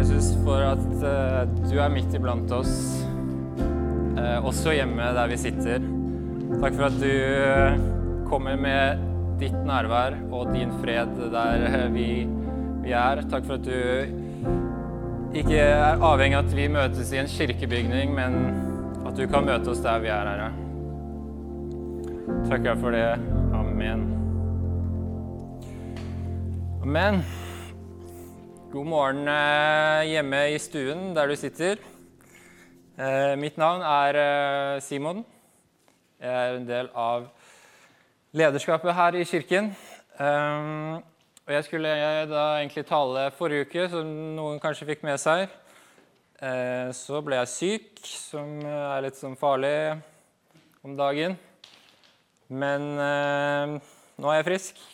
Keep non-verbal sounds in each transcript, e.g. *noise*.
Jesus, for at eh, du er midt iblant oss, eh, også hjemme der vi sitter. Takk for at du eh, kommer med ditt nærvær og din fred der vi, vi er. Takk for at du ikke er avhengig av at vi møtes i en kirkebygning, men at du kan møte oss der vi er, Herre. Takker for det. Amen. Amen. God morgen eh, hjemme i stuen der du sitter. Eh, mitt navn er eh, Simon. Jeg er en del av lederskapet her i kirken. Og jeg skulle da egentlig tale forrige uke, som noen kanskje fikk med seg. Så ble jeg syk, som er litt sånn farlig om dagen. Men nå er jeg frisk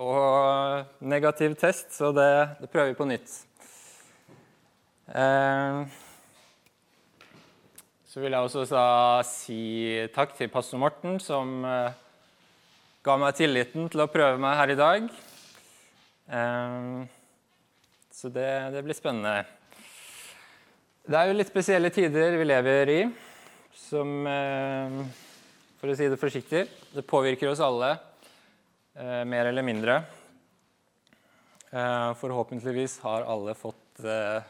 og negativ test, så det, det prøver vi på nytt. Eh, så vil jeg også si takk til pastor Morten, som eh, ga meg tilliten til å prøve meg her i dag. Eh, så det, det blir spennende. Det er jo litt spesielle tider vi lever i, som For å si det forsiktig, det påvirker oss alle. Eh, mer eller mindre. Eh, forhåpentligvis har alle fått eh,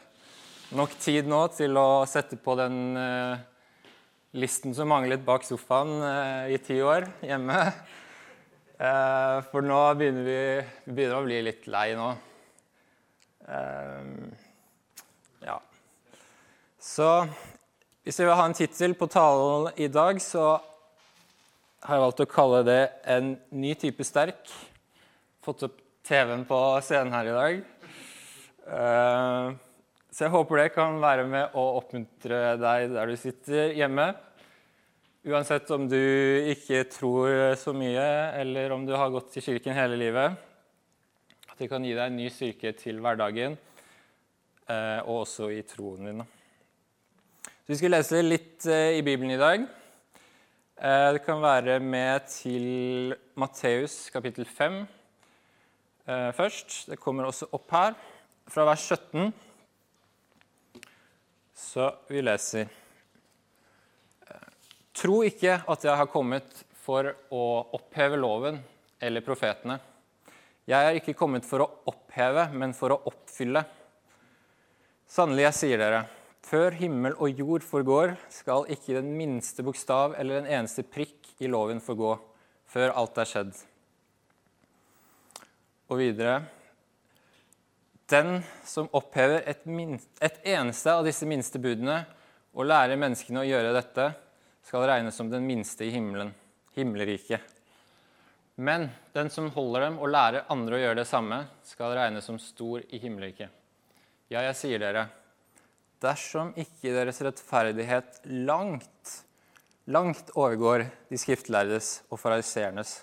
nok tid nå til å sette på den eh, listen som manglet bak sofaen eh, i ti år hjemme. Eh, for nå begynner vi, vi begynner å bli litt lei nå. ja. Så hvis jeg vil ha en tittel på talen i dag, så har jeg valgt å kalle det en ny type sterk. Fått opp TV-en på scenen her i dag. Eh, så jeg håper det kan være med å oppmuntre deg der du sitter hjemme. Uansett om du ikke tror så mye, eller om du har gått til kirken hele livet. At det kan gi deg en ny styrke til hverdagen, eh, og også i troen din. Så vi skal lese litt eh, i Bibelen i dag. Det kan være med til Matteus kapittel 5 først. Det kommer også opp her, fra vers 17. Så vi leser. Tro ikke at jeg har kommet for å oppheve loven eller profetene. Jeg er ikke kommet for å oppheve, men for å oppfylle. Sannelig, jeg sier dere, før himmel og jord forgår, skal ikke den minste bokstav eller en eneste prikk i loven forgå, før alt er skjedd. Og videre Den som opphever et, minst, et eneste av disse minste budene og lærer menneskene å gjøre dette, skal regnes som den minste i himmelen, himmelriket. Men den som holder dem og lærer andre å gjøre det samme, skal regnes som stor i himmelriket. Ja, jeg sier dere, dersom ikke deres rettferdighet langt, langt overgår de skriftlærdes og fariseernes,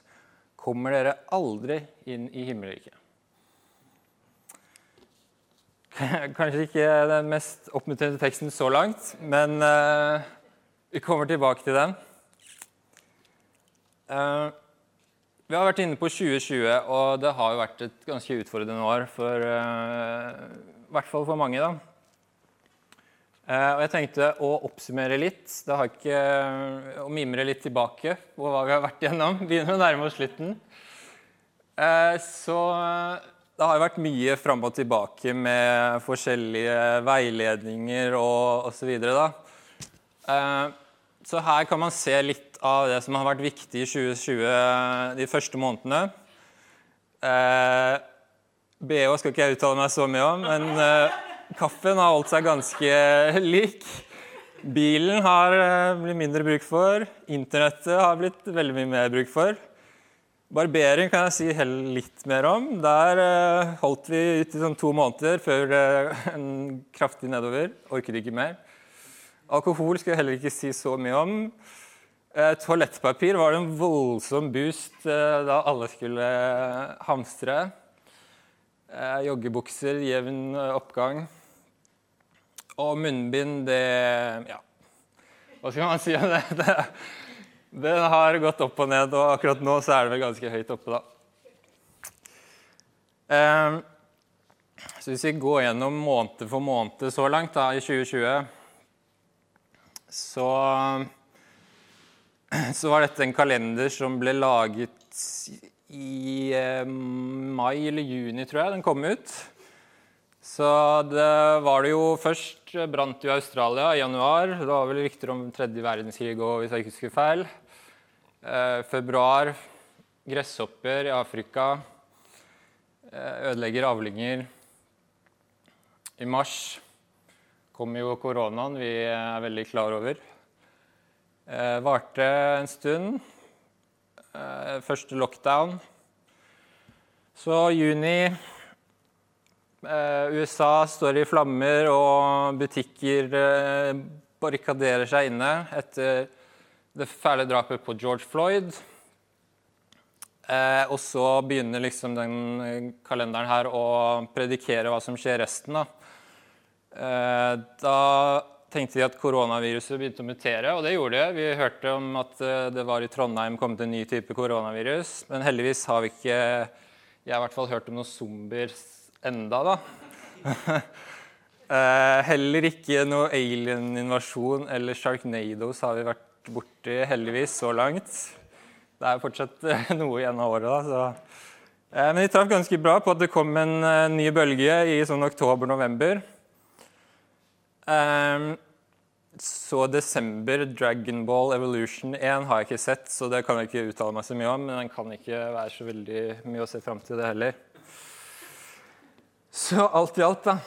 kommer dere aldri inn i himmelriket. *laughs* Kanskje ikke den mest oppmuntrende teksten så langt, men uh, vi kommer tilbake til den. Uh, vi har vært inne på 2020, og det har jo vært et ganske utfordrende år for uh, i hvert fall for mange. da. Og jeg tenkte å oppsummere litt. Det har ikke å mimre litt tilbake på hva vi har vært igjennom. *laughs* Begynner å nærme oss slutten. Så det har vært mye fram og tilbake med forskjellige veiledninger og osv. Så her kan man se litt av det som har vært viktig i 2020 de første månedene. BH skal ikke jeg uttale meg så mye om, men Kaffen har holdt seg ganske lik. Bilen har blitt mindre bruk for. Internettet har blitt veldig mye mer bruk for. Barbering kan jeg si litt mer om. Der holdt vi ut i sånn to måneder før en kraftig nedover. Orket ikke mer. Alkohol skal jeg heller ikke si så mye om. Toalettpapir var det en voldsom boost da alle skulle hamstre. Joggebukser, jevn oppgang. Og munnbind, det Ja, hva skal man si om det? *laughs* det? Den har gått opp og ned, og akkurat nå så er det vel ganske høyt oppe, da. Så Så hvis vi går gjennom måned for måned så langt da, i 2020, så, så var dette en kalender som ble laget i eh, mai eller juni, tror jeg den kom ut. Så det var det jo først brant jo Australia i januar. Det var vel rykter om tredje verdenskrig òg, hvis jeg ikke husker feil. Eh, februar gresshopper i Afrika. Eh, ødelegger avlinger. I mars kom jo koronaen, vi er veldig klar over. Eh, varte en stund. Eh, første lockdown. Så juni eh, USA står i flammer, og butikker eh, barrikaderer seg inne etter det fæle drapet på George Floyd. Eh, og så begynner liksom den kalenderen her å predikere hva som skjer resten. da. Eh, da tenkte de at koronaviruset begynte å mutere, og det gjorde det. Vi hørte om at eh, det var i Trondheim kommet en ny type koronavirus. Men heldigvis har vi ikke Jeg har i hvert fall hørt om noen zombier enda, da. *laughs* Eh, heller ikke noe alien-invasjon eller sharknados har vi vært borti, heldigvis, så langt. Det er fortsatt *laughs* noe igjen av året, da. Så. Men vi traff ganske bra på at det kom en ny bølge i sånn oktober-november. Så desember Dragon Ball Evolution 1 har jeg ikke sett, så det kan jeg ikke uttale meg så mye om. Men den kan ikke være så veldig mye å se fram til, det heller. Så alt i alt, da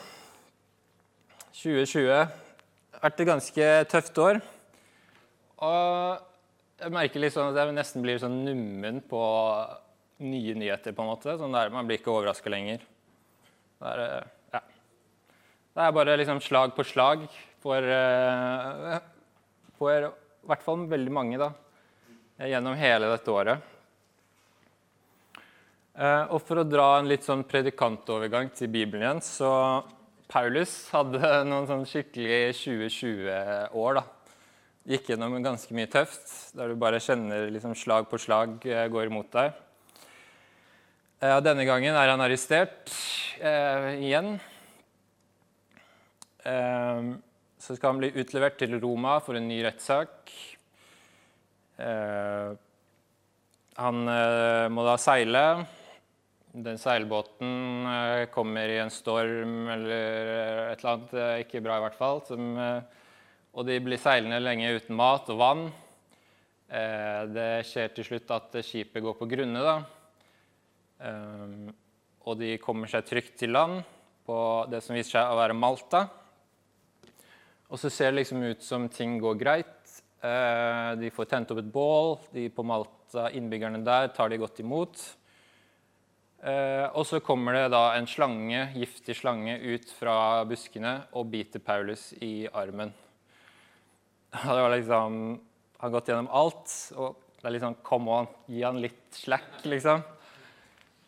2020 har vært et ganske tøft år. Og jeg merker sånn at jeg nesten blir sånn nummen på nye nyheter, på en måte. Sånn der, Man blir ikke overraska lenger. Det er, det er bare liksom slag på slag for, uh, for i hvert fall veldig mange da, gjennom hele dette året. Uh, og for å dra en litt sånn predikantovergang til Bibelen igjen, så Paulus hadde *laughs* noen sånn skikkelig 2020-år. da. Gikk gjennom ganske mye tøft, der du bare kjenner liksom slag på slag uh, går imot deg. Denne gangen er han arrestert igjen Eh, så skal han bli utlevert til Roma for en ny rettssak. Eh, han eh, må da seile. Den seilbåten eh, kommer i en storm eller et eller annet eh, ikke bra, i hvert fall. Som, og de blir seilende lenge uten mat og vann. Det skjer til slutt at skipet går på grunne. da. Og de kommer seg trygt til land på det som viser seg å være Malta. Og så ser det liksom ut som ting går greit. Eh, de får tent opp et bål. De på Malta, innbyggerne der, tar de godt imot. Eh, og så kommer det da en slange, giftig slange ut fra buskene og biter Paulus i armen. *laughs* Det var liksom Han har gått gjennom alt, og det er liksom Come on, gi han litt slack, liksom.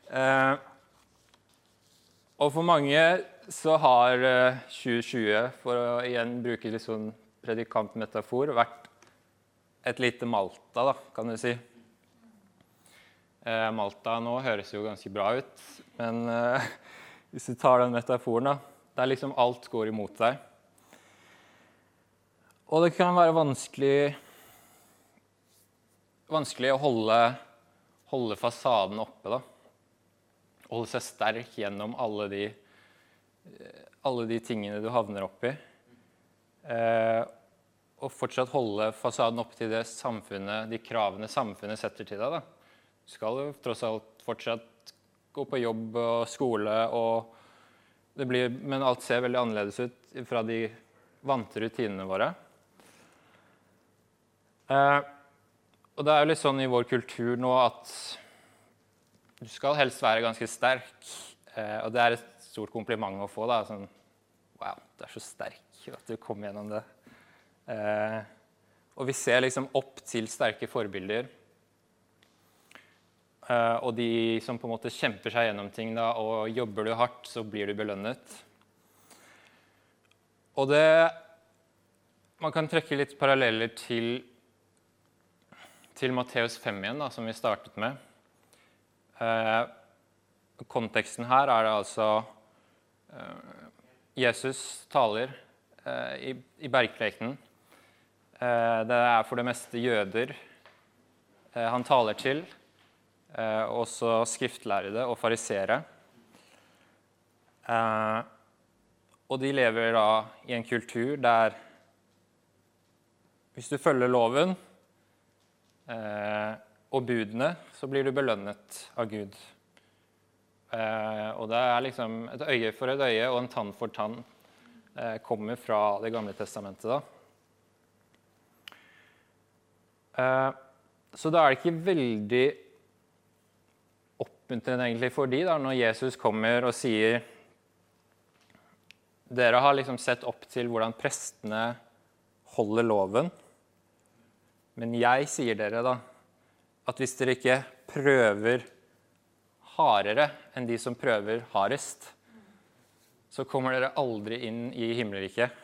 Eh, og for mange så har 2020, eh, for å igjen bruke litt sånn predikantmetafor, vært et lite Malta, da, kan du si. Eh, Malta nå høres jo ganske bra ut, men uh, *laughs* hvis du tar den metaforen, da Der liksom alt går imot deg. Og det kan være vanskelig vanskelig å holde, holde fasaden oppe, da holde seg sterk gjennom alle de, alle de tingene du havner oppi. Uh, og fortsatt holde fasaden opp til det samfunnet, de kravene samfunnet setter til deg. Da. Skal jo tross alt fortsatt gå på jobb og skole, og det blir, men alt ser veldig annerledes ut fra de vante rutinene våre. Eh, og det er jo litt sånn i vår kultur nå at du skal helst være ganske sterk. Eh, og det er et stort kompliment å få. da, sånn, Wow, du er så sterk at du kom gjennom det. Eh, og vi ser liksom opp til sterke forbilder. Eh, og de som på en måte kjemper seg gjennom ting, da, og jobber du hardt, så blir du belønnet. Og det Man kan trekke litt paralleller til, til Matteus 5 igjen, da, som vi startet med. Eh, konteksten her er det altså Eh, Jesus taler eh, i, i bergprekenen. Eh, det er for det meste jøder han taler til, også skriftlærde og fariseere. Og de lever da i en kultur der hvis du følger loven og budene, så blir du belønnet av Gud. Eh, og det er liksom et øye for et øye og en tann for tann eh, kommer fra Det gamle testamentet. da. Eh, så da er det ikke veldig oppmuntrende egentlig for de da, når Jesus kommer og sier Dere har liksom sett opp til hvordan prestene holder loven. Men jeg sier dere da at hvis dere ikke prøver hardere enn de som prøver hardest, så kommer dere aldri inn i himmelriket.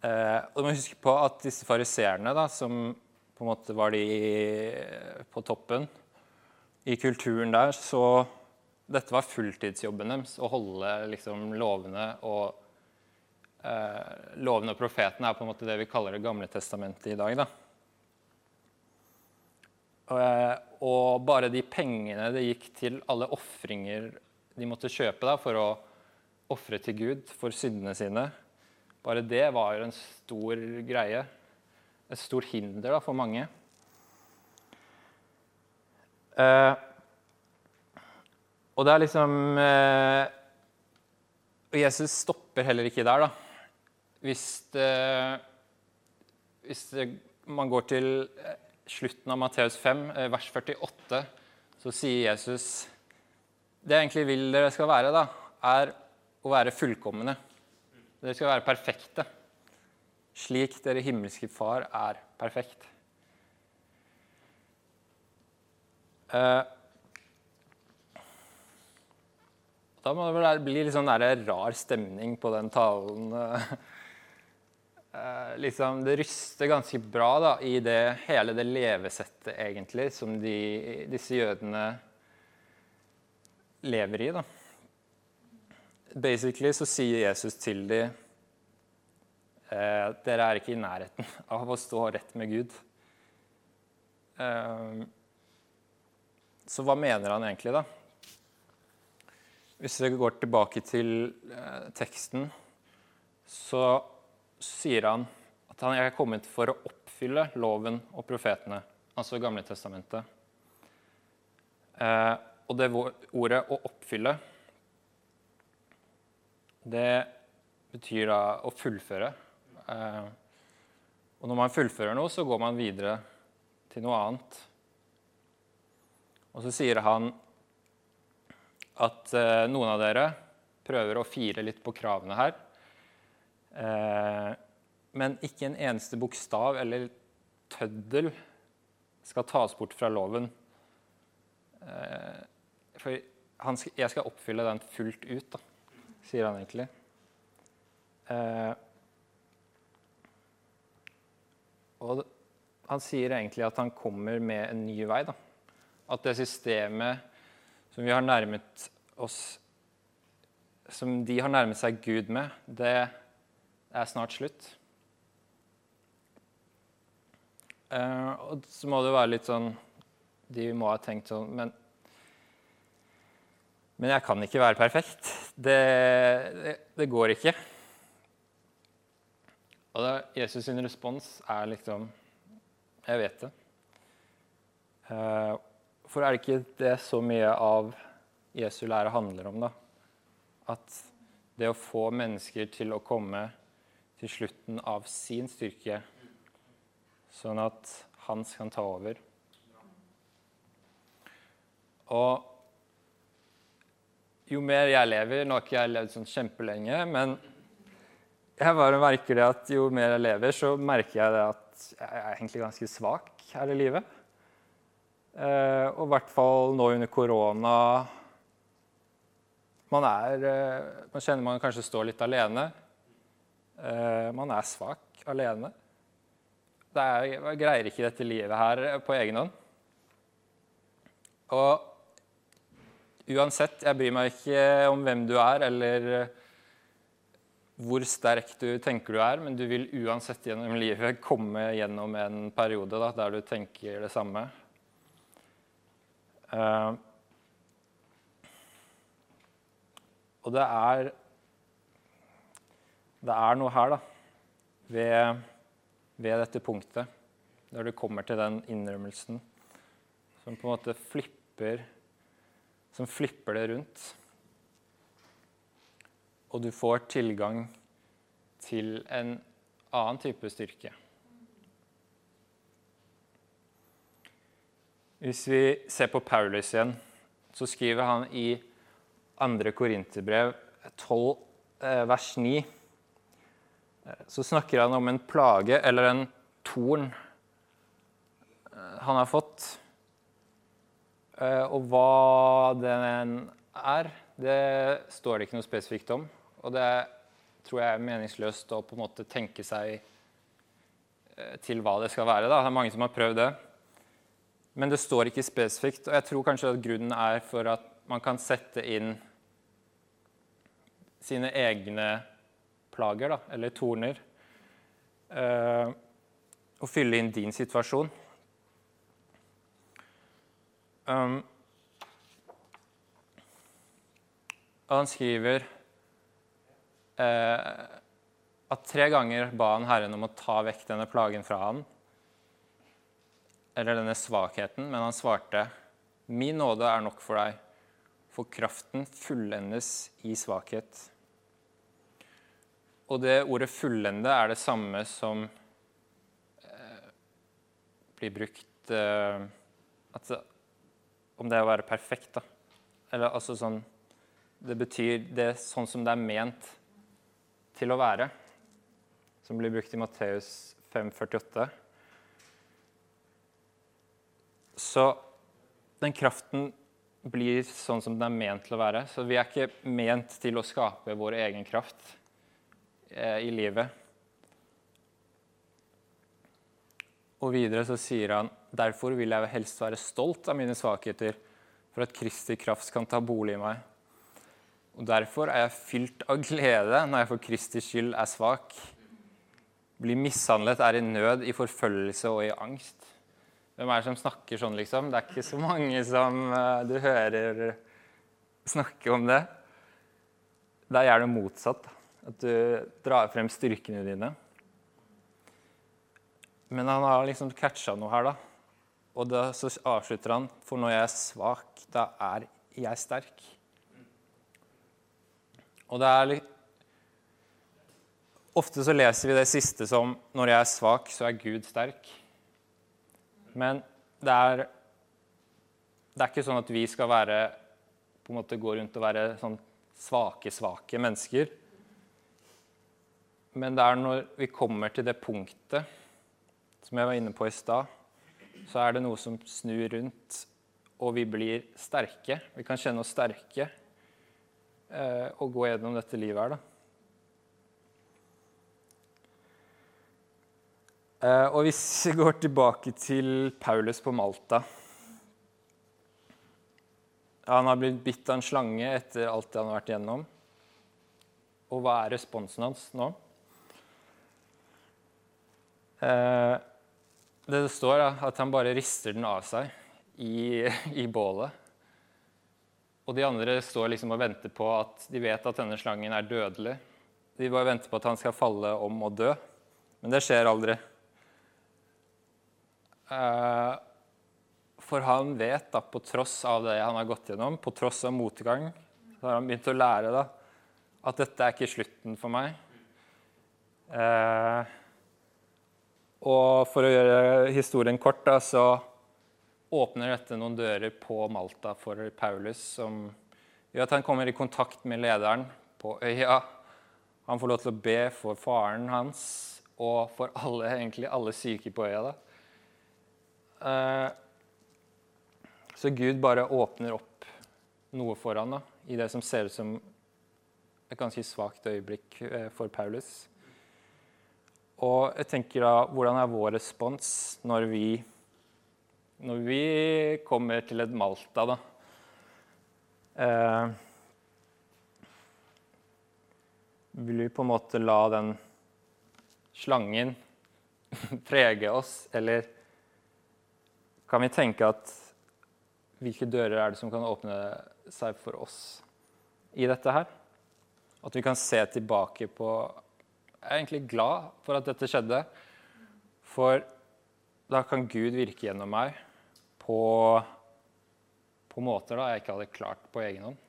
Eh, og Du må huske på at disse fariseerne, som på en måte var de på toppen i kulturen der, så dette var fulltidsjobben deres, å holde liksom, lovene og eh, Lovene og profetene er på en måte det vi kaller Det gamle testamentet i dag. da. Eh, og bare de pengene det gikk til alle ofringer de måtte kjøpe da, for å ofre til Gud for syndene sine, bare det var jo en stor greie. Et stort hinder da, for mange. Eh, og det er liksom eh, Og Jesus stopper heller ikke der, da. Hvis, det, hvis det, man går til slutten av Matteus 5, eh, vers 48, så sier Jesus Det jeg egentlig vil dere skal være, da, er å være fullkomne. Dere skal være perfekte, slik dere himmelske Far er perfekt. Eh, da må det bli litt sånn rar stemning på den talen. eh, liksom, Det ryster ganske bra da, i det, hele det levesettet egentlig som de, disse jødene lever i. da. Basically så sier Jesus til dem at dere er ikke i nærheten av å stå rett med Gud. Eh, så hva mener han egentlig, da? Hvis vi går tilbake til eh, teksten, så sier han at han er kommet for å oppfylle loven og profetene, altså Gamle testamentet. Eh, og det ordet 'å oppfylle' det betyr da å fullføre. Eh, og når man fullfører noe, så går man videre til noe annet. Og så sier han at eh, noen av dere prøver å fire litt på kravene her. Eh, men ikke en eneste bokstav eller tøddel skal tas bort fra loven. Eh, for jeg skal oppfylle den fullt ut, da, sier han egentlig. Eh, og han sier egentlig at han kommer med en ny vei. Da. At det systemet som vi har nærmet oss Som de har nærmet seg Gud med, det er snart slutt. Uh, og så må det være litt sånn De må ha tenkt sånn Men, men jeg kan ikke være perfekt. Det, det, det går ikke. Og da, Jesus' sin respons er liksom Jeg vet det. Uh, for er det ikke det så mye av Jesu lære handler om, da? At det å få mennesker til å komme til slutten av sin styrke sånn at Hans kan ta over. Og jo mer jeg lever Nå har ikke jeg levd sånn kjempelenge, men jeg bare merker det at jo mer jeg lever, så merker jeg det at jeg er egentlig ganske svak her i livet. Eh, og i hvert fall nå under korona Man er eh, Man kjenner man kanskje står litt alene. Eh, man er svak alene. Er, jeg greier ikke dette livet her på egen hånd. Og uansett, jeg bryr meg ikke om hvem du er, eller hvor sterk du tenker du er, men du vil uansett gjennom livet komme gjennom en periode da, der du tenker det samme. Uh, og det er Det er noe her, da, ved, ved dette punktet, der du kommer til den innrømmelsen som på en måte flipper Som flipper det rundt. Og du får tilgang til en annen type styrke. Hvis vi ser på Paulus igjen, så skriver han i 2. Korinterbrev 12, eh, vers 9 eh, Så snakker han om en plage eller en torn eh, han har fått. Og hva den er, det står det ikke noe spesifikt om. Og det tror jeg er meningsløst å på en måte tenke seg til hva det skal være. Da. Det er mange som har prøvd det. Men det står ikke spesifikt. Og jeg tror kanskje at grunnen er for at man kan sette inn sine egne plager, da, eller torner, eh, og fylle inn din situasjon. Um, og han skriver eh, at tre ganger ba han Herren om å ta vekk denne plagen fra han, eller denne svakheten, men han svarte, 'Min nåde er nok for deg, for kraften fullendes i svakhet.' Og det ordet 'fullende' er det samme som eh, blir brukt eh, at, om det å være perfekt, da. Eller altså sånn Det betyr det sånn som det er ment til å være, som blir brukt i Matteus 5,48. Så den kraften blir sånn som den er ment til å være. Så vi er ikke ment til å skape vår egen kraft eh, i livet. Og videre så sier han derfor vil jeg helst være stolt av mine svakheter, for at Kristi kraft kan ta bolig i meg. Og Derfor er jeg fylt av glede når jeg for Kristi skyld er svak. Blir mishandlet, er i nød, i forfølgelse og i angst. Hvem er det som snakker sånn, liksom? Det er ikke så mange som uh, du hører snakke om det. Det er gjerne motsatt. At du drar frem styrkene dine. Men han har liksom catcha noe her, da. Og da så avslutter han For når jeg er svak, da er jeg sterk. Og det er litt Ofte så leser vi det siste som 'når jeg er svak, så er Gud sterk'. Men det er, det er ikke sånn at vi skal være på en måte gå rundt og være sånn svake, svake mennesker. Men det er når vi kommer til det punktet som jeg var inne på i stad, så er det noe som snur rundt, og vi blir sterke. Vi kan kjenne oss sterke eh, og gå gjennom dette livet her, da. Og hvis vi går tilbake til Paulus på Malta Han har blitt bitt av en slange etter alt det han har vært igjennom. Og hva er responsen hans nå? Det det står er at han bare rister den av seg i, *laughs* i bålet. Og de andre står liksom og venter på at de vet at denne slangen er dødelig. De bare venter på at han skal falle om og dø. Men det skjer aldri. Eh, for han vet, da, på tross av det han har gått gjennom, på tross av motgang, så har han begynt å lære da, at dette er ikke slutten for meg. Eh, og for å gjøre historien kort, da, så åpner dette noen dører på Malta for Paulus, som gjør at han kommer i kontakt med lederen på øya. Han får lov til å be for faren hans og for alle, egentlig alle syke på øya. da. Eh, så Gud bare åpner opp noe for ham da, i det som ser ut som et ganske svakt øyeblikk eh, for Paulus. Og jeg tenker da, Hvordan er vår respons når vi når vi kommer til et Malta, da, Eh, vil vi på en måte la den slangen *laughs* prege oss, eller kan vi tenke at hvilke dører er det som kan åpne seg for oss i dette her? At vi kan se tilbake på Jeg er egentlig glad for at dette skjedde. For da kan Gud virke gjennom meg på, på måter da jeg ikke hadde klart på egen hånd.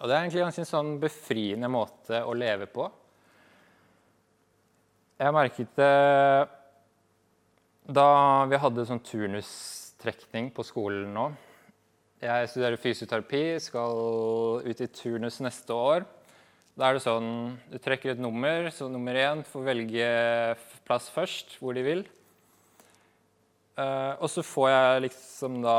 Og det er egentlig en sånn befriende måte å leve på. Jeg merket det da vi hadde sånn turnustrekning på skolen nå. Jeg studerer fysioterapi, skal ut i turnus neste år. Da er det sånn du trekker et nummer, så nummer én får velge plass først, hvor de vil. Uh, og så får jeg liksom da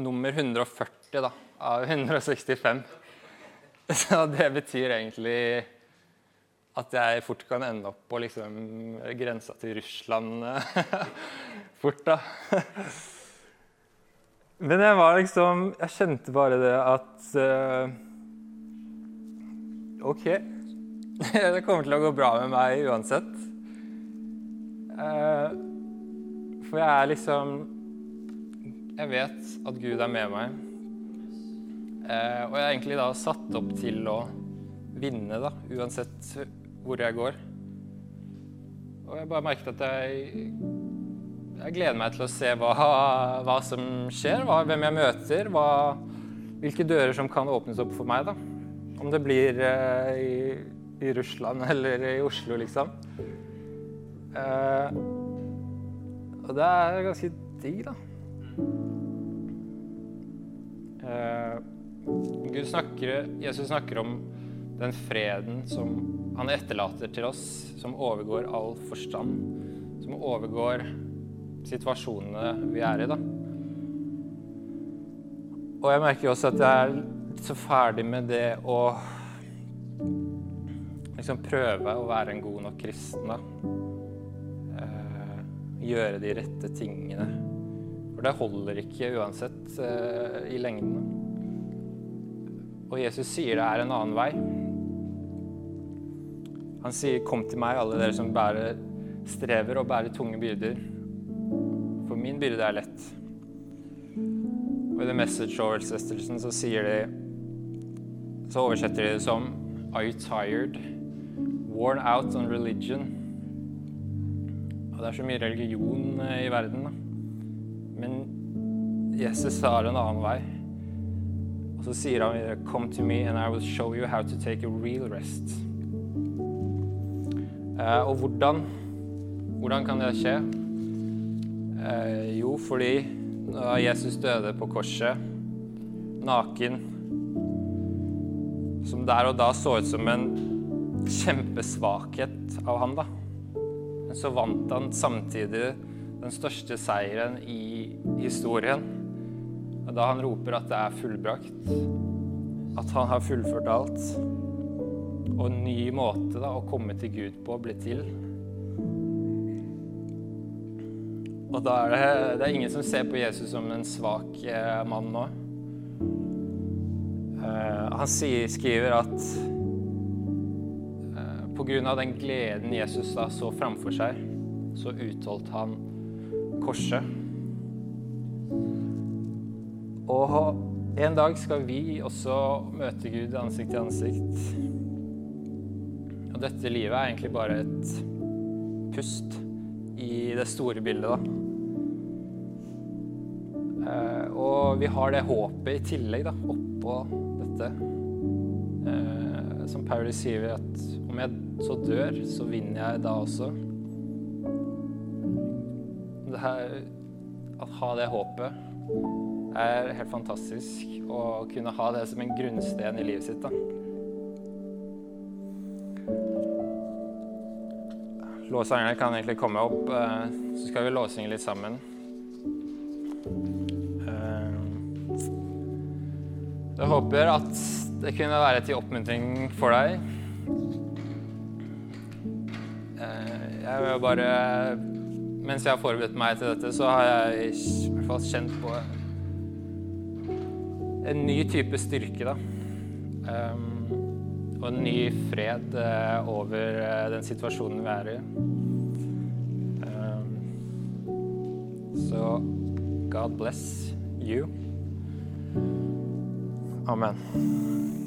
nummer 140 da, av 165. *laughs* Så det betyr egentlig at jeg fort kan ende opp på liksom grensa til Russland *laughs* fort, da. *laughs* Men jeg var liksom Jeg kjente bare det at uh, OK. *laughs* det kommer til å gå bra med meg uansett. Uh, for jeg er liksom Jeg vet at Gud er med meg. Uh, og jeg er egentlig da satt opp til å vinne, da, uansett hvor jeg går. Og jeg bare merket at jeg, jeg gleder meg til å se hva, hva som skjer, hva, hvem jeg møter, hva, hvilke dører som kan åpnes opp for meg. da. Om det blir eh, i, i, Russland *laughs* eller i Oslo, liksom. Eh, og det er ganske digg, da. Eh, Gud snakker, Jesus snakker om den freden som han etterlater til oss, som overgår all forstand. Som overgår situasjonene vi er i, da. Og jeg merker også at jeg er så ferdig med det å liksom prøve å være en god nok kristen, da. Eh, gjøre de rette tingene. For det holder ikke uansett eh, i lengden. Og Jesus sier det er en annen vei. Han sier, 'Kom til meg, alle dere som bærer, strever og bærer tunge byrder.' For min byrde er lett. Og i The Message-oversettelsen så sier de Så oversetter de det som Are you tired? Worn out on religion? Og det er så mye religion eh, i verden, da. Men Jesus har en annen vei. Og så sier han videre Come to me and I will show you how to take a real rest. Eh, og hvordan? Hvordan kan det skje? Eh, jo, fordi da Jesus døde på korset, naken, som der og da så ut som en kjempesvakhet av ham, da. Men så vant han samtidig den største seieren i historien. Da han roper at det er fullbrakt, at han har fullført alt og en ny måte da, å komme til Gud på bli til. Og da er det, det er ingen som ser på Jesus som en svak eh, mann nå. Eh, han sier, skriver at eh, på grunn av den gleden Jesus da så framfor seg, så utholdt han korset. Og en dag skal vi også møte Gud ansikt til ansikt dette livet er egentlig bare et pust i det store bildet, da. Eh, og vi har det håpet i tillegg, da, oppå dette. Eh, som Pauli sier, at om jeg så dør, så vinner jeg da også. Det her, å ha det håpet er helt fantastisk. Å kunne ha det som en grunnsten i livet sitt. da. Låsangerne kan egentlig komme opp, eh, så skal vi låsynge litt sammen. Eh, jeg håper at det kunne være til oppmuntring for deg. Eh, jeg vil bare mens jeg har forberedt meg til dette, så har jeg i hvert fall kjent på en ny type styrke, da. Og en ny fred over den situasjonen vi er i. God bless you. Amen.